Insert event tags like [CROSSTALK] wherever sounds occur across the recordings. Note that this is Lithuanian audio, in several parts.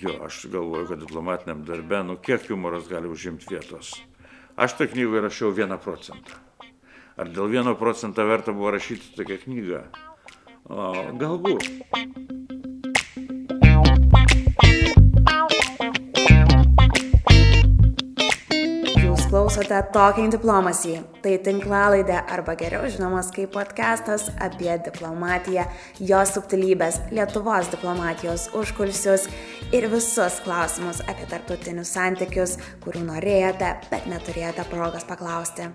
Jo, aš galvoju, kad diplomatiniam darbe, nu kiek humoras gali užimti vietos. Aš tą knygą rašiau vieną procentą. Ar dėl vieno procento verta buvo rašyti tokią knygą? O, galbūt. Klausote Talking Diplomacy. Tai tinklalaidė arba geriau žinomas kaip podcastas apie diplomatiją, jos subtilybės, Lietuvos diplomatijos užkulsius ir visus klausimus apie tarptautinius santykius, kurių norėjote, bet neturėjote progos paklausti.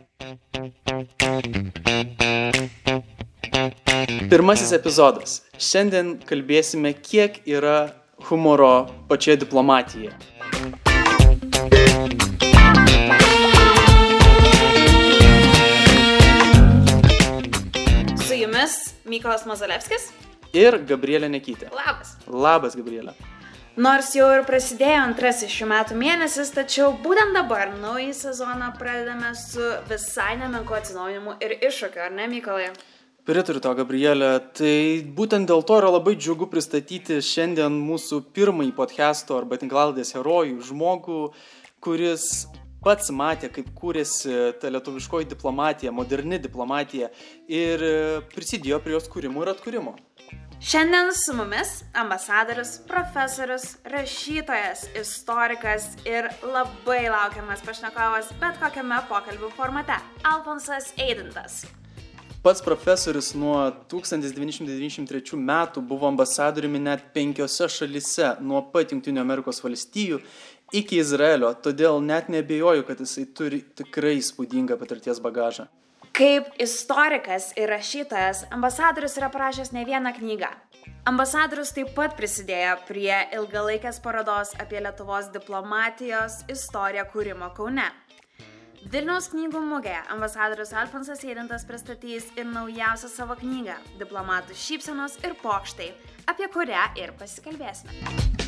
Pirmasis epizodas. Šiandien kalbėsime, kiek yra humoro pačioje diplomatijoje. Jumis Mykolas Mazalevskis. Ir Gabrielė Nekytė. Labas. Labas, Gabrielė. Nors jau ir prasidėjo antrasis šių metų mėnesis, tačiau būtent dabar naują sezoną pradedame su visai nemenku atsinaujinimu ir iššūkiu, ar ne, Mykolai? Pritariu to, Gabrielė. Tai būtent dėl to yra labai džiugu pristatyti šiandien mūsų pirmąjį podcast'o arba tinklaldės herojų, žmogų, kuris pats matė, kaip kūrėsi ta lietuviškoji diplomatija, moderni diplomatija ir prisidėjo prie jos kūrimo ir atkūrimo. Šiandien su mumis ambasadorius, profesorius, rašytojas, istorikas ir labai laukiamas pašnekovas bet kokiame pokalbių formate - Alfonsas Eidintas. Pats profesorius nuo 1993 metų buvo ambasadoriumi net penkiose šalise, nuo pat Junktinių Amerikos valstijų iki Izraelio, todėl net nebejoju, kad jisai turi tikrai įspūdingą patirties bagažą. Kaip istorikas ir rašytojas, ambasadorius yra parašęs ne vieną knygą. Ambasadorius taip pat prisidėjo prie ilgalaikės parodos apie Lietuvos diplomatijos istoriją kūrimo Kaune. Vilniaus knygų mugėje ambasadorius Alfonsas Jėdintas pristatys ir naujausią savo knygą - Diplomatų šypsenos ir pokštai, apie kurią ir pasikalbėsime.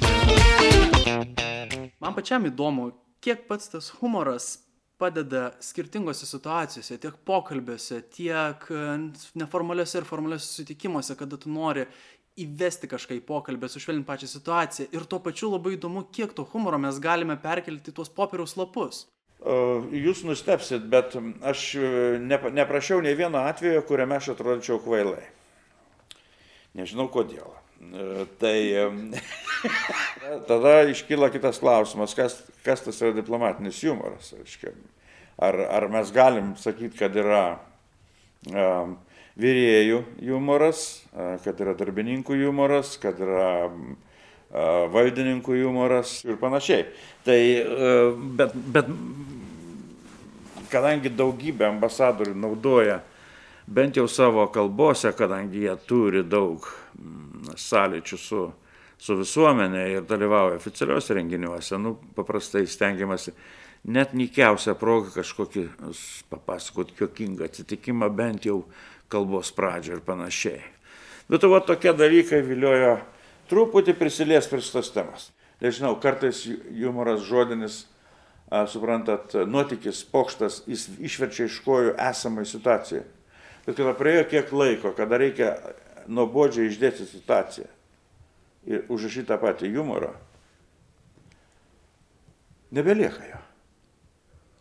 Man pačiam įdomu, kiek pats tas humoras padeda skirtingose situacijose, tiek pokalbiuose, tiek e, neformaliuose ir formaliuose susitikimuose, kada tu nori įvesti kažką į pokalbį, sušvelninti pačią situaciją. Ir tuo pačiu labai įdomu, kiek to humoro mes galime perkelti tuos popieriaus lapus. Jūs nustepsit, bet aš nepa- neprašiau nei vieno atvejo, kuriame aš atrodyčiau kvailai. Nežinau kodėl. E, Tai e, [LAUGHS] tada iškyla kitas klausimas, kas, kas tas yra diplomatinis humoras. Ar, ar mes galim sakyti, kad yra um, vyrėjų humoras, a, kad yra darbininkų humoras, kad yra a, valdininkų humoras ir panašiai. Tai, bet, bet kadangi daugybė ambasadorių naudoja bent jau savo kalbose, kadangi jie turi daug mm, sąlyčių su, su visuomenė ir dalyvauja oficialiuose renginiuose, nu, paprastai stengiamasi net nikiausią progą kažkokį s- papasakot jokingą atsitikimą, bent jau kalbos pradžią ir panašiai. Bet va tokie dalykai viliojo truputį prisilies prie šitos temos. Nežinau, kartais humoras žodinis, a, suprantat, nuotykis, pokštas, jis išverčia iš kojų esamai situacijai. Bet kada praėjo kiek laiko, kada reikia nuobodžiai išdėti situaciją ir užrašyti tą patį humorą, nebelieka jo.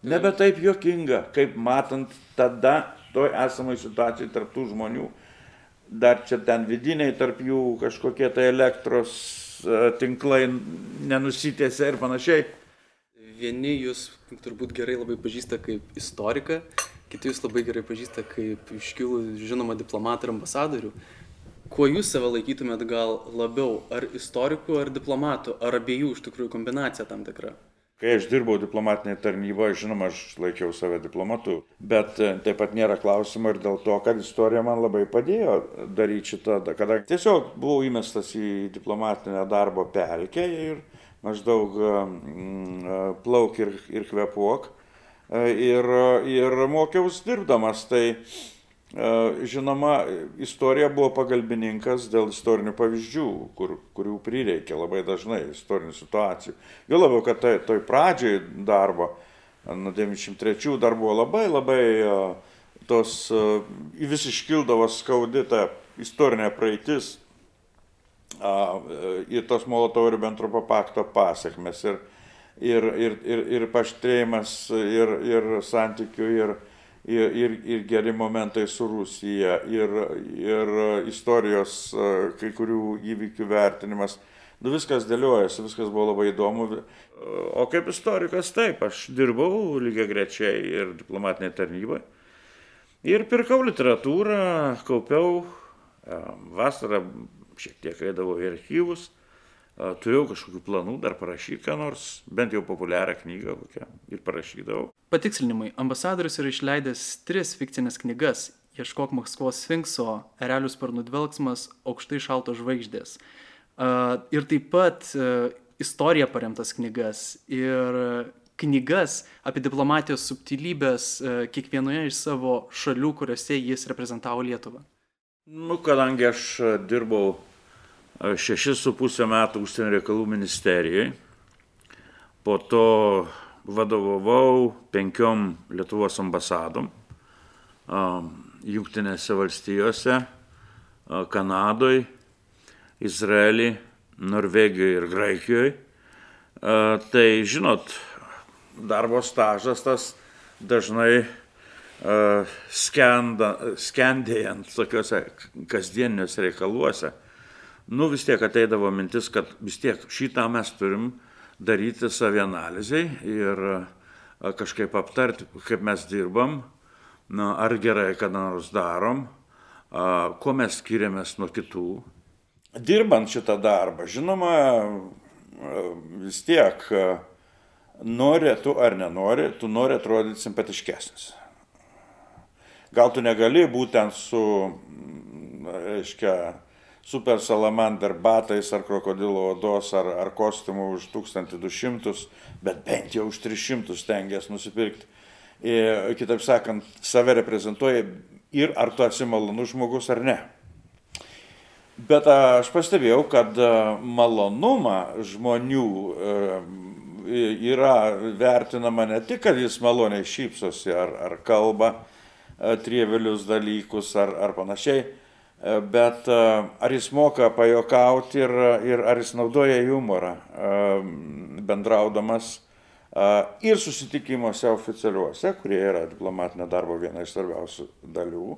Nebe taip juokinga, kaip matant tada toj esamai situacijai tarptų žmonių, dar čia ten vidiniai tarp jų kažkokie tai elektros e, tinklai nenusitėse ir panašiai. Vieni jūs turbūt gerai labai pažįsta kaip istoriką, kiti jūs labai gerai pažįsta kaip iškilų žinomą diplomatą ir ambasadorių. Kuo jūs save laikytumėt gal labiau, ar istorikų, ar diplomatų, ar abiejų iš tikrųjų kombinacija tam tikra? Kai aš dirbau diplomatinėje tarnyboje, žinoma, aš laikiau save diplomatu, bet e, taip pat nėra klausimo ir dėl to, kad istorija man labai padėjo daryti šitą, kada tiesiog buvau įmestas į diplomatinę darbo pelkę ir maždaug mm, plauk ir, ir kvepuok ir, ir mokiausi dirbdamas. Tai e, žinoma, istorija buvo pagalbininkas dėl istorinių pavyzdžių, kur, kurių prireikia labai dažnai istorinių situacijų. Jo labiau, kad tai, toj pradžioj darbo, nuo 93 dar buvo labai labai e, tos vis iškildavo skaudi ta istorinė praeitis ir tos Molotovo ir Bentropo pakto pasiekmes ir, ir, ir, ir, ir paštrėjimas ir, ir santykių ir, ir, ir, ir geri momentai su Rusija ir, ir istorijos kai kurių įvykių vertinimas. Nu, viskas dėliojasi, viskas buvo labai įdomu. O kaip istorikas taip, aš dirbau lygiai grečiai ir diplomatinėje tarnyboje. Ir pirkau literatūrą, kaupiau, vasarą šiek tiek eidavau į archyvus, turėjau kažkokių planų dar parašyti ką nors, bent jau populiarią knygą kokią ir parašydavau. Patikslinimai, ambasadorius yra išleidęs tris fikcinės knygas - Ieškok Maskvos Sfinkso, Erelius sparnų dvelgsmas, Aukštai šaltos žvaigždės. Ir taip pat istorija paremtas knygas ir knygas apie diplomatijos subtilybės kiekvienoje iš savo šalių, kuriuose jis reprezentavo Lietuvą. Nu, kadangi aš dirbau šešis su pusę metų užsienio reikalų ministerijoje, po to vadovavau penkiom Lietuvos ambasadom Junktinėse valstijose, Kanadoje, Izraelį, Norvegijoje ir Graikijoje. Tai žinot, darbo stažas tas dažnai skenda, skendėjant tokiuose kasdieniniuose reikaluose, nu vis tiek ateidavo mintis, kad vis tiek šitą mes turim daryti savianalizai ir kažkaip aptarti, kaip mes dirbam, na, ar gerai, kad nors darom, kuo mes skiriamės nuo kitų. Dirbant šitą darbą, žinoma, vis tiek nori tu ar nenori, tu nori atrodyti simpatiškesnis. Gal tu negali būtent su, reiškia, super salamander batais ar krokodilo odos ar, ar kostiumu už 1200, bet bent jau už 300 stengiasi nusipirkti. Ir, kitaip sakant, save reprezentuoja ir ar tu esi malonus žmogus ar ne. Bet aš pastebėjau, kad malonumą žmonių yra vertinama ne tik, kad jis maloniai šypsosi ar, ar kalba, trievelius dalykus ar, ar panašiai, bet ar jis moka pajokauti ir, ir ar jis naudoja humorą bendraudamas ir susitikimuose oficialiuose, kurie yra diplomatinio darbo viena iš svarbiausių dalių,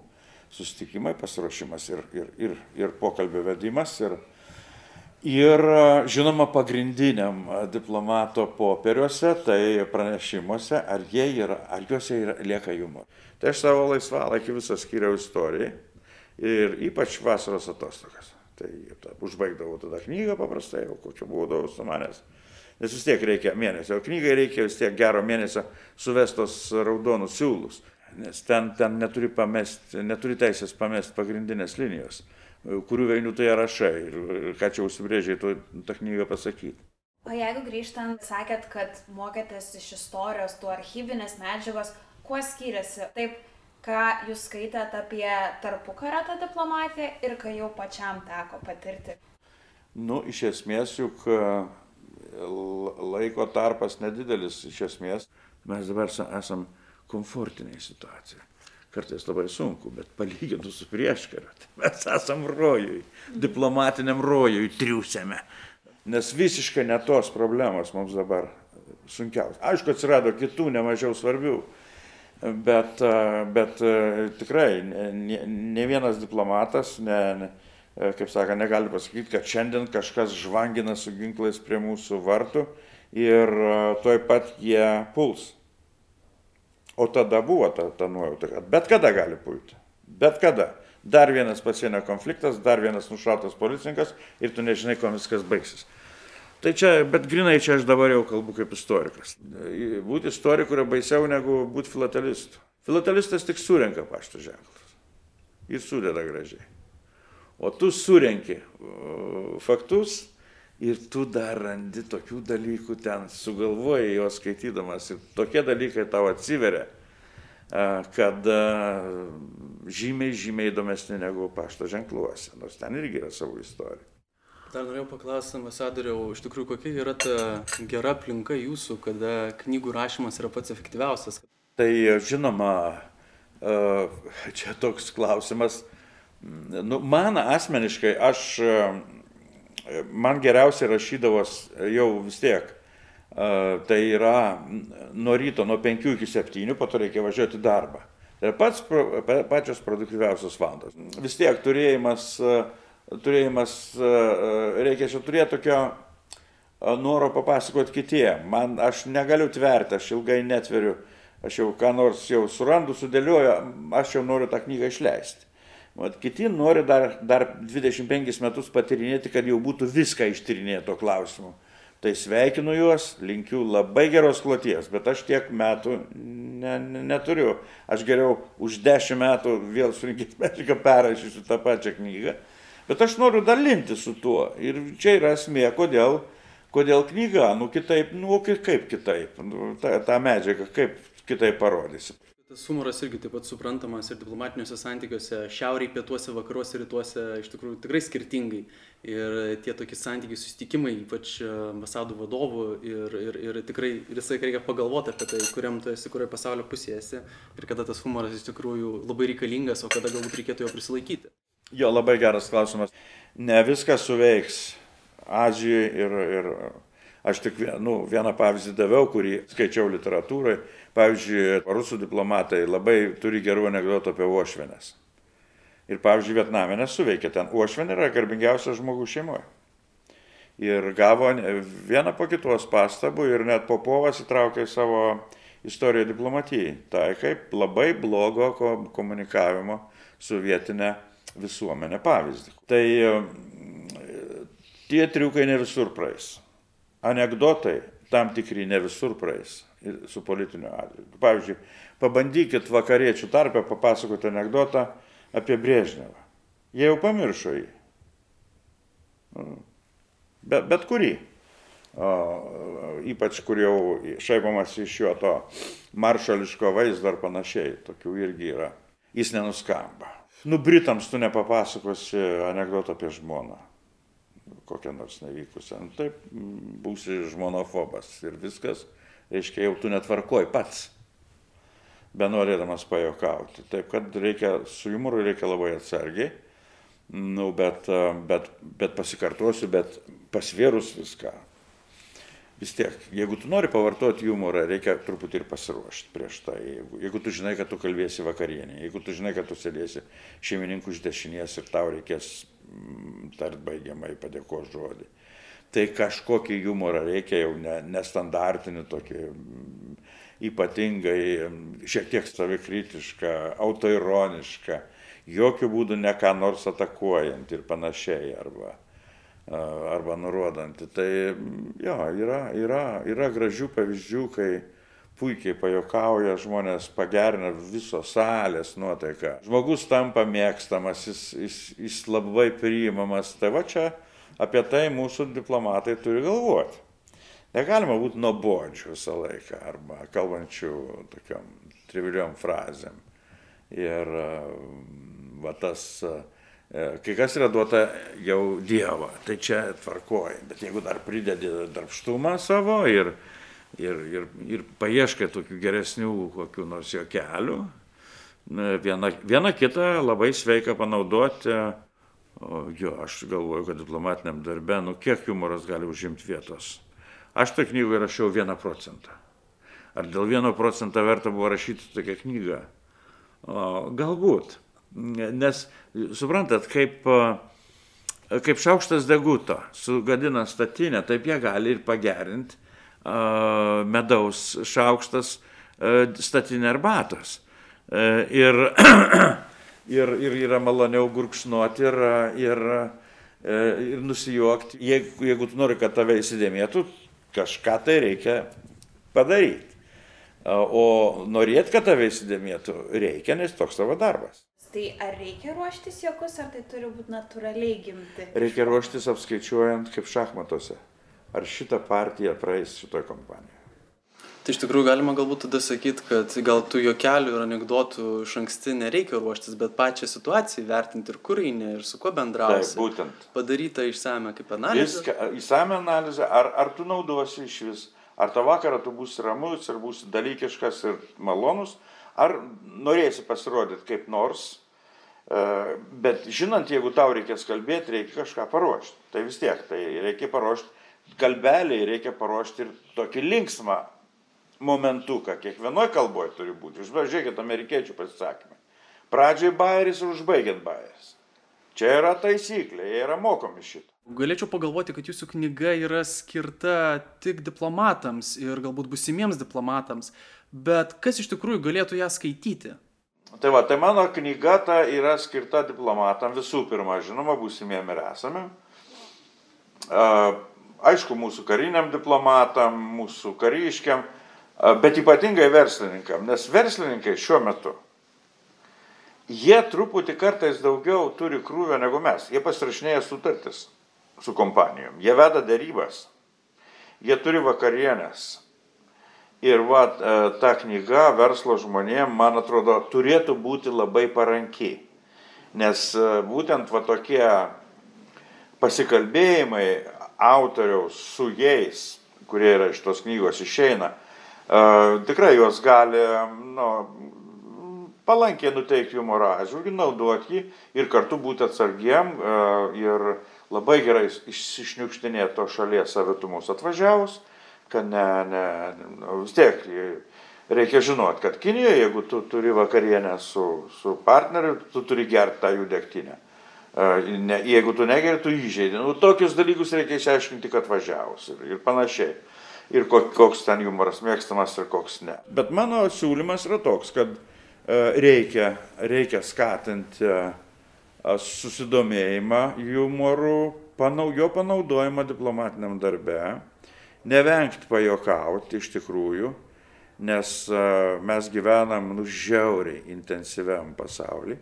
susitikimai, pasiruošimas ir, ir, ir, ir pokalbio vedimas. Ir, Ir žinoma, pagrindiniam diplomato popieriuose, tai pranešimuose, ar, yra, ar juose yra, lieka humor. Tai aš savo laisvalaikį visą skiriau istorijai ir ypač vasaros atostogas. Tai ta, užbaigdavau tada knygą paprastai, o kokia būdavau su manęs. Nes vis tiek reikia mėnesio, o knygai reikia vis tiek gero mėnesio suvestos raudonus siūlus. Nes ten, ten neturi, pamest, neturi teisės pamest pagrindinės linijos kurių veinių tai rašai ir, ir ką čia užsibrėžiai tu tą knygą pasakyti. O jeigu grįžtant, sakėt, kad mokėtės iš istorijos, tų archyvinės medžiagos, kuo skiriasi taip, ką jūs skaitėt apie tarpukarą tą diplomatiją ir ką jau pačiam teko patirti? Nu, iš esmės juk laiko tarpas nedidelis, iš esmės mes dabar esam komfortiniai situacijai kartais labai sunku, bet palyginus su prieškara, tai mes esam rojui, diplomatiniam rojui triūsėme. Nes visiškai ne tos problemos mums dabar sunkiausia. Aišku, atsirado kitų nemažiau svarbių, bet, bet tikrai ne, ne vienas diplomatas, ne, ne, kaip sako, negali pasakyti, kad šiandien kažkas žvangina su ginklais prie mūsų vartų ir toj pat jie puls. O tada buvo ta, ta nuojauta, kad bet kada gali pulti. Bet kada. Dar vienas pasienio konfliktas, dar vienas nušautas policininkas ir tu nežinai, kuo viskas baigsis. Tai čia, bet grinai čia aš dabar jau kalbu kaip istorikas. Būti istoriku yra baisiau negu būti filatelistu. Filatelistas tik surenka pašto ženklus. Jis sudeda gražiai. O tu surenki faktus ir tu dar randi tokių dalykų ten, sugalvoji juos skaitydamas ir tokie dalykai tau atsiveria, kad žymiai, žymiai įdomesni negu pašto ženkluose, nors ten irgi yra savo istorija. Dar norėjau paklausti ambasadoriau, iš tikrųjų, kokia yra ta gera aplinka jūsų, kada knygų rašymas yra pats efektyviausias? Tai žinoma, čia toks klausimas. Nu, man asmeniškai, aš, man geriausiai rašydavos jau vis tiek. Tai yra nuo ryto, nuo 5 iki 7, po to reikia važiuoti darbą. Tai pats, pačios produktyviausios valandos. Vis tiek turėjimas, turėjimas reikia čia turėti tokio noro papasakoti kitiem. Man, aš negaliu tverti, aš ilgai netveriu, aš jau ką nors jau surandu, sudėlioju, aš jau noriu tą knygą išleisti. Vat kiti nori dar, dar 25 metus patirinėti, kad jau būtų viską ištyrinėto klausimu. Tai sveikinu juos, linkiu labai geros kloties, bet aš tiek metų ne, ne, neturiu. Aš geriau už 10 metų vėl surinkęs medžiagą perrašysiu tą pačią knygą. Bet aš noriu dalinti su tuo. Ir čia yra esmė, kodėl, kodėl knyga, nu kitaip, nu kaip kitaip, nu, tą, tą medžiagą kaip kitaip parodysi. Tas humoras irgi taip pat suprantamas ir diplomatiniuose santykiuose, šiauriai, pietuose, vakaruose, rytuose iš tikrųjų tikrai skirtingai. Ir tie tokie santykiai, susitikimai, ypač ambasadų vadovų ir, ir, ir tikrai visai reikia pagalvoti apie tai, kuriam tu esi, kurioje pasaulio pusėje esi ir kada tas humoras iš tikrųjų labai reikalingas, o kada galbūt reikėtų jo prisilaikyti. Jo, labai geras klausimas. Ne viskas suveiks Azijoje ir, ir aš tik nu, vieną pavyzdį daviau, kurį skaičiau literatūrai Pavyzdžiui, rusų diplomatai labai turi gerų anegdotų apie uošvenės. Ir pavyzdžiui, Vietname nesuveikė ten. Uošvenė yra garbingiausias žmogus šeimoje. Ir gavo vieną po kitos pastabų ir net Popovas įtraukė į savo istoriją diplomatijai. Tai kaip labai blogo komunikavimo su vietinė visuomenė pavyzdį. Tai tie triukai ne visur praeis. Anekdotai tam tikri ne visur praeis su politiniu atžvilgiu. Pavyzdžiui, pabandykit vakariečių tarpę papasakoti anegdotą apie Brėžnevą. Jie jau pamiršo jį. Nu, bet, bet kurį. O, ypač kur jau šaipamas iš jo to maršališko vaizdo ar panašiai, tokių irgi yra. Jis nenuskamba. Nu, Britams tu nepapasakosi anegdotą apie žmoną kokią nors nevykusią. Nu, taip, būsi žmonofobas ir viskas reiškia, jau tu netvarkoj pats, be norėdamas pajokauti. Taip kad reikia, su humoru reikia labai atsargiai, nu, bet, bet, bet pasikartosiu, bet pasvėrus viską. Vis tiek, jeigu tu nori pavartoti humorą, reikia truputį ir pasiruošti prieš tai. Jeigu, jeigu tu žinai, kad tu kalbėsi vakarienį, jeigu tu žinai, kad tu sėdėsi šeimininkų iš dešinės ir tau reikės mm, tart baigiamai padėko žodį tai kažkokį humorą reikia jau ne, nestandartinį, tokį mm, ypatingai mm, šiek tiek savikritišką, autoironišką, jokių būdų ne ką nors atakuojant ir panašiai, arba, arba nurodant. Tai jo, yra, yra, yra gražių pavyzdžių, kai puikiai pajokauja, žmonės pagerina visos salės nuotaiką. Žmogus tampa mėgstamas, jis, jis, jis labai priimamas. Tai va čia apie tai mūsų diplomatai turi galvoti. Negalima būti nuobodžių visą laiką arba kalbančių tokiam triviliom frazėm. Ir va tas, kai kas yra duota jau Dievo, tai čia tvarkoji, bet jeigu dar pridedi darbštumą savo ir, ir, ir, ir paieškai tokių geresnių kokių nors jo kelių, viena, viena kitą labai sveika panaudoti O jo, aš galvoju, kad diplomatiniam darbe, nu kiek humoras gali užimti vietos. Aš tą knygą rašiau vieną procentą. Ar dėl vieno procento verta buvo rašyti tokią knygą? O, galbūt. Nes, suprantat, kaip, kaip šaukštas deguto sugadina statinę, taip jie gali ir pagerinti medaus šaukštas statinę arbatos. Ir [CLEARS THROAT] ir, ir yra maloniau gurkšnuoti ir, ir, e, ir nusijuokti. Jeigu, jeigu tu nori, kad tave įsidėmėtų, kažką tai reikia padaryti. O norėt, kad tave įsidėmėtų, reikia, nes toks tavo darbas. Tai ar reikia ruoštis jokus, ar tai turi būti natūraliai gimti? Reikia ruoštis apskaičiuojant kaip šachmatuose. Ar šitą partiją praeis šitoje kompanijoje. Tai iš tikrųjų galima galbūt tada sakyti, kad gal tų jokelių ir anegdotų iš anksti nereikia ruoštis, bet pačią situaciją vertinti ir kur eini, ir su kuo bendrausi. Taip, būtent. Padaryta išsame kaip analizė. Viską, išsame analizė, ar, ar tu naudosi iš vis, ar tą vakarą tu būsi ramus ir būsi dalykiškas ir malonus, Ar norėsi pasirodyti kaip nors, e, bet žinant, jeigu tau reikės kalbėti, reikia kažką paruošti. Tai vis tiek, tai reikia paruošti kalbelį, reikia paruošti ir tokį linksmą momentuką, kiekvienoje kalboje turi būti. Žiūrėkit, amerikiečių pasisakymai. Pradžiai bairis ir užbaigiant bairis. Čia yra taisyklė, jie yra mokomi šitą. Galėčiau pagalvoti, kad jūsų knyga yra skirta tik diplomatams ir galbūt busimiems diplomatams, bet kas iš tikrųjų galėtų ją skaityti? Tai va, tai mano knyga ta yra skirta diplomatam visų pirma, žinoma, būsimiem ir esame. Aišku, mūsų kariniam diplomatam, mūsų kariškiam, bet ypatingai verslininkam, nes verslininkai šiuo metu, jie truputį kartais daugiau turi krūvę negu mes, jie pasirašinėja sutartis su kompanijom, jie veda darybas, jie turi vakarienės. Ir va, e, ta knyga verslo žmonėm, man atrodo, turėtų būti labai paranki. Nes e, būtent va tokie pasikalbėjimai autoriaus su jais, kurie yra iš tos knygos išeina, uh, tikrai juos gali nu, palankiai nuteikti humoro atžvilgiu, naudoti jį ir kartu būti atsargiem uh, ir labai gerai išsišniukštinėti to šalies savitumus atvažiavus, kad ne, ne, nu, vis tiek reikia žinoti, kad Kinijoje, jeigu tu turi vakarienę su, su partneriu, tu turi gerti tą jų degtinę. Ne, jeigu tu negeri, tu įžeidži. Nu, tokius dalykus reikia išaiškinti, kad važiavus ir, ir panašiai. Ir koks ten humoras mėgstamas ir koks ne. Bet mano siūlymas yra toks, kad reikia, reikia skatinti susidomėjimą jumoru, panau, jo panaudojimą diplomatiniam darbe, nevengti pajokauti iš tikrųjų, nes mes gyvenam nu žiauriai intensyviam pasauliu,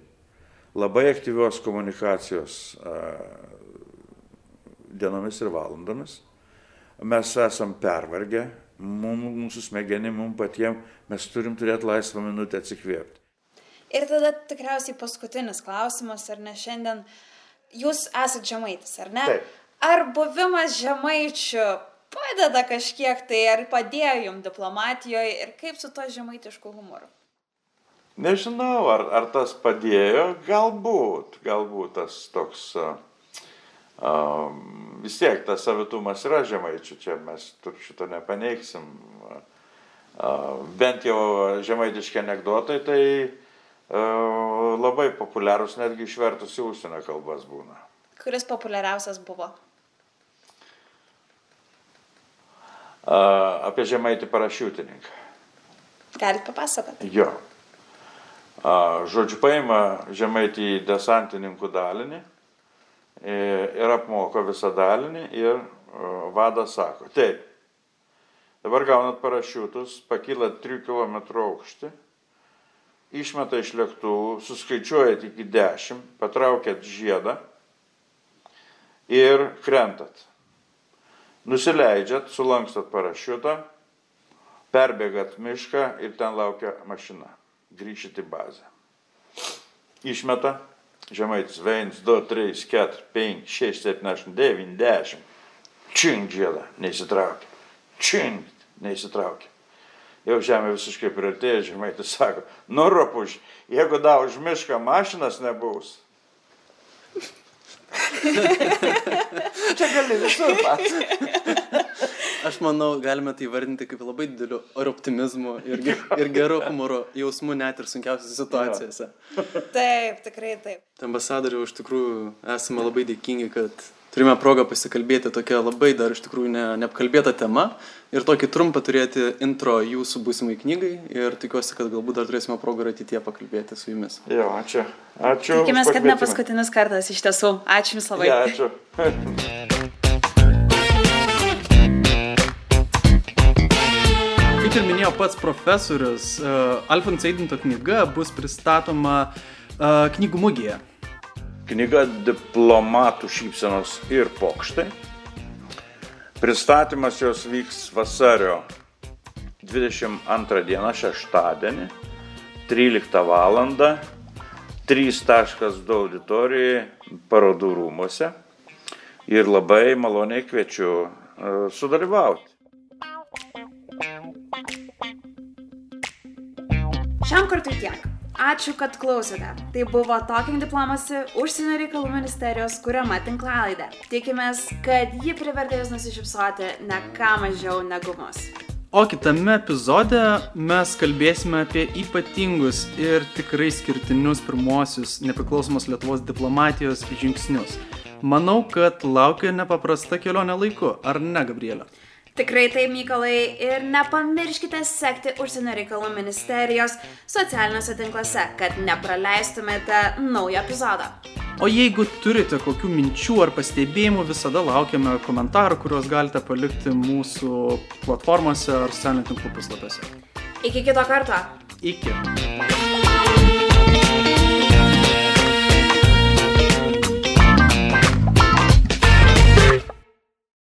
labai aktyvios komunikacijos dienomis ir valandomis. Mes esam pervargę, mūsų smegenim, mums patiems, mes turim turėti laisvą minutę atsikvėpti. Ir tada tikriausiai paskutinis klausimas, ar ne šiandien, jūs esate žemaitis, ar ne? Taip. Ar buvimas žemaičiu padeda kažkiek tai, ar padėjo jums diplomatijoje ir kaip su to žemaitišku humoru? Nežinau, ar, ar tas padėjo, galbūt, galbūt tas toks, um, vis tiek tas savitumas yra žemaičių, čia mes šito nepaneiksim. Uh, bent jau žemaitiški anegdotai, tai E, labai populiarūs, netgi išvertus į užsienio kalbas būna. Kuris populiariausias buvo? A, apie žemaitį parašiutininką. Galite papasakoti? Jo. Žodžiu, paima žemaitį į desantininkų dalinį ir apmoko visą dalinį ir vadas sako, taip, dabar gaunat parašiutus, pakylat 3 km aukštį išmeta iš lėktuvų, suskaičiuojat iki 10, patraukiat žiedą ir krentat. Nusileidžiat, sulankstat parašiutą, perbėgat mišką ir ten laukia mašina. Grįžit į bazę. Išmeta, žemaitis 1, 2, 3, 4, 5, 6, 7, 8, 9, 10. Čink žiedą, neįsitraukia. Čink, neįsitraukia jau žemė visiškai priartėja, žemaitis sako, nu ropuž, jeigu da už mišką mašinas nebus. [LAUGHS] Čia gali visur pats. [LAUGHS] Aš manau, galime tai vardinti kaip labai dideliu ir optimizmu, ir, [LAUGHS] ir geru humoro jausmu net ir sunkiausiose situacijose. [LAUGHS] Taip, tikrai taip. Ambasadoriu, iš tikrųjų esame labai dėkingi, kad turime progą pasikalbėti tokia labai dar iš tikrųjų ne, neapkalbėta tema ir tokį trumpą turėti intro jūsų būsimai knygai ir tikiuosi, kad galbūt dar turėsime progą ir ateitie pakalbėti su jumis. Jo, ačiū. Ačiū. Tikimės, kad ne paskutinis kartas iš tiesų. Ačiū Jums labai. Ja, ačiū. [LAUGHS] minėjo pats profesorius, uh, Alfons Eidinto knyga bus pristatoma uh, knygų mugėje Knyga diplomatų šypsenos ir pokštai. Pristatymas jos vyks vasario 22 dieną, šeštadienį, 13 val. 3.2 auditorijai parodų rūmose. Ir labai maloniai kviečiu e, sudalyvauti. Šiam kartui tiek. Ačiū, kad klausėte. Tai buvo Talking Diplomacy užsienio reikalų ministerijos kuriama tinklalaidė. Tikimės, kad ji privertė jūs nusišypsoti ne ką mažiau negu mus. O kitame epizode mes kalbėsime apie ypatingus ir tikrai skirtinius pirmosius nepriklausomos Lietuvos diplomatijos žingsnius. Manau, kad laukia nepaprasta kelionė laiku, ar ne, Gabrielė? Tikrai tai, Mykolai, ir nepamirškite sekti užsienio reikalų ministerijos socialiniuose tinkluose, kad nepraleistumėte naują epizodą. O jeigu turite kokių minčių ar pastebėjimų, visada laukiame komentarų, kuriuos galite palikti mūsų platformose ar socialinių tinklų puslapiuose. Iki kito karto. Iki.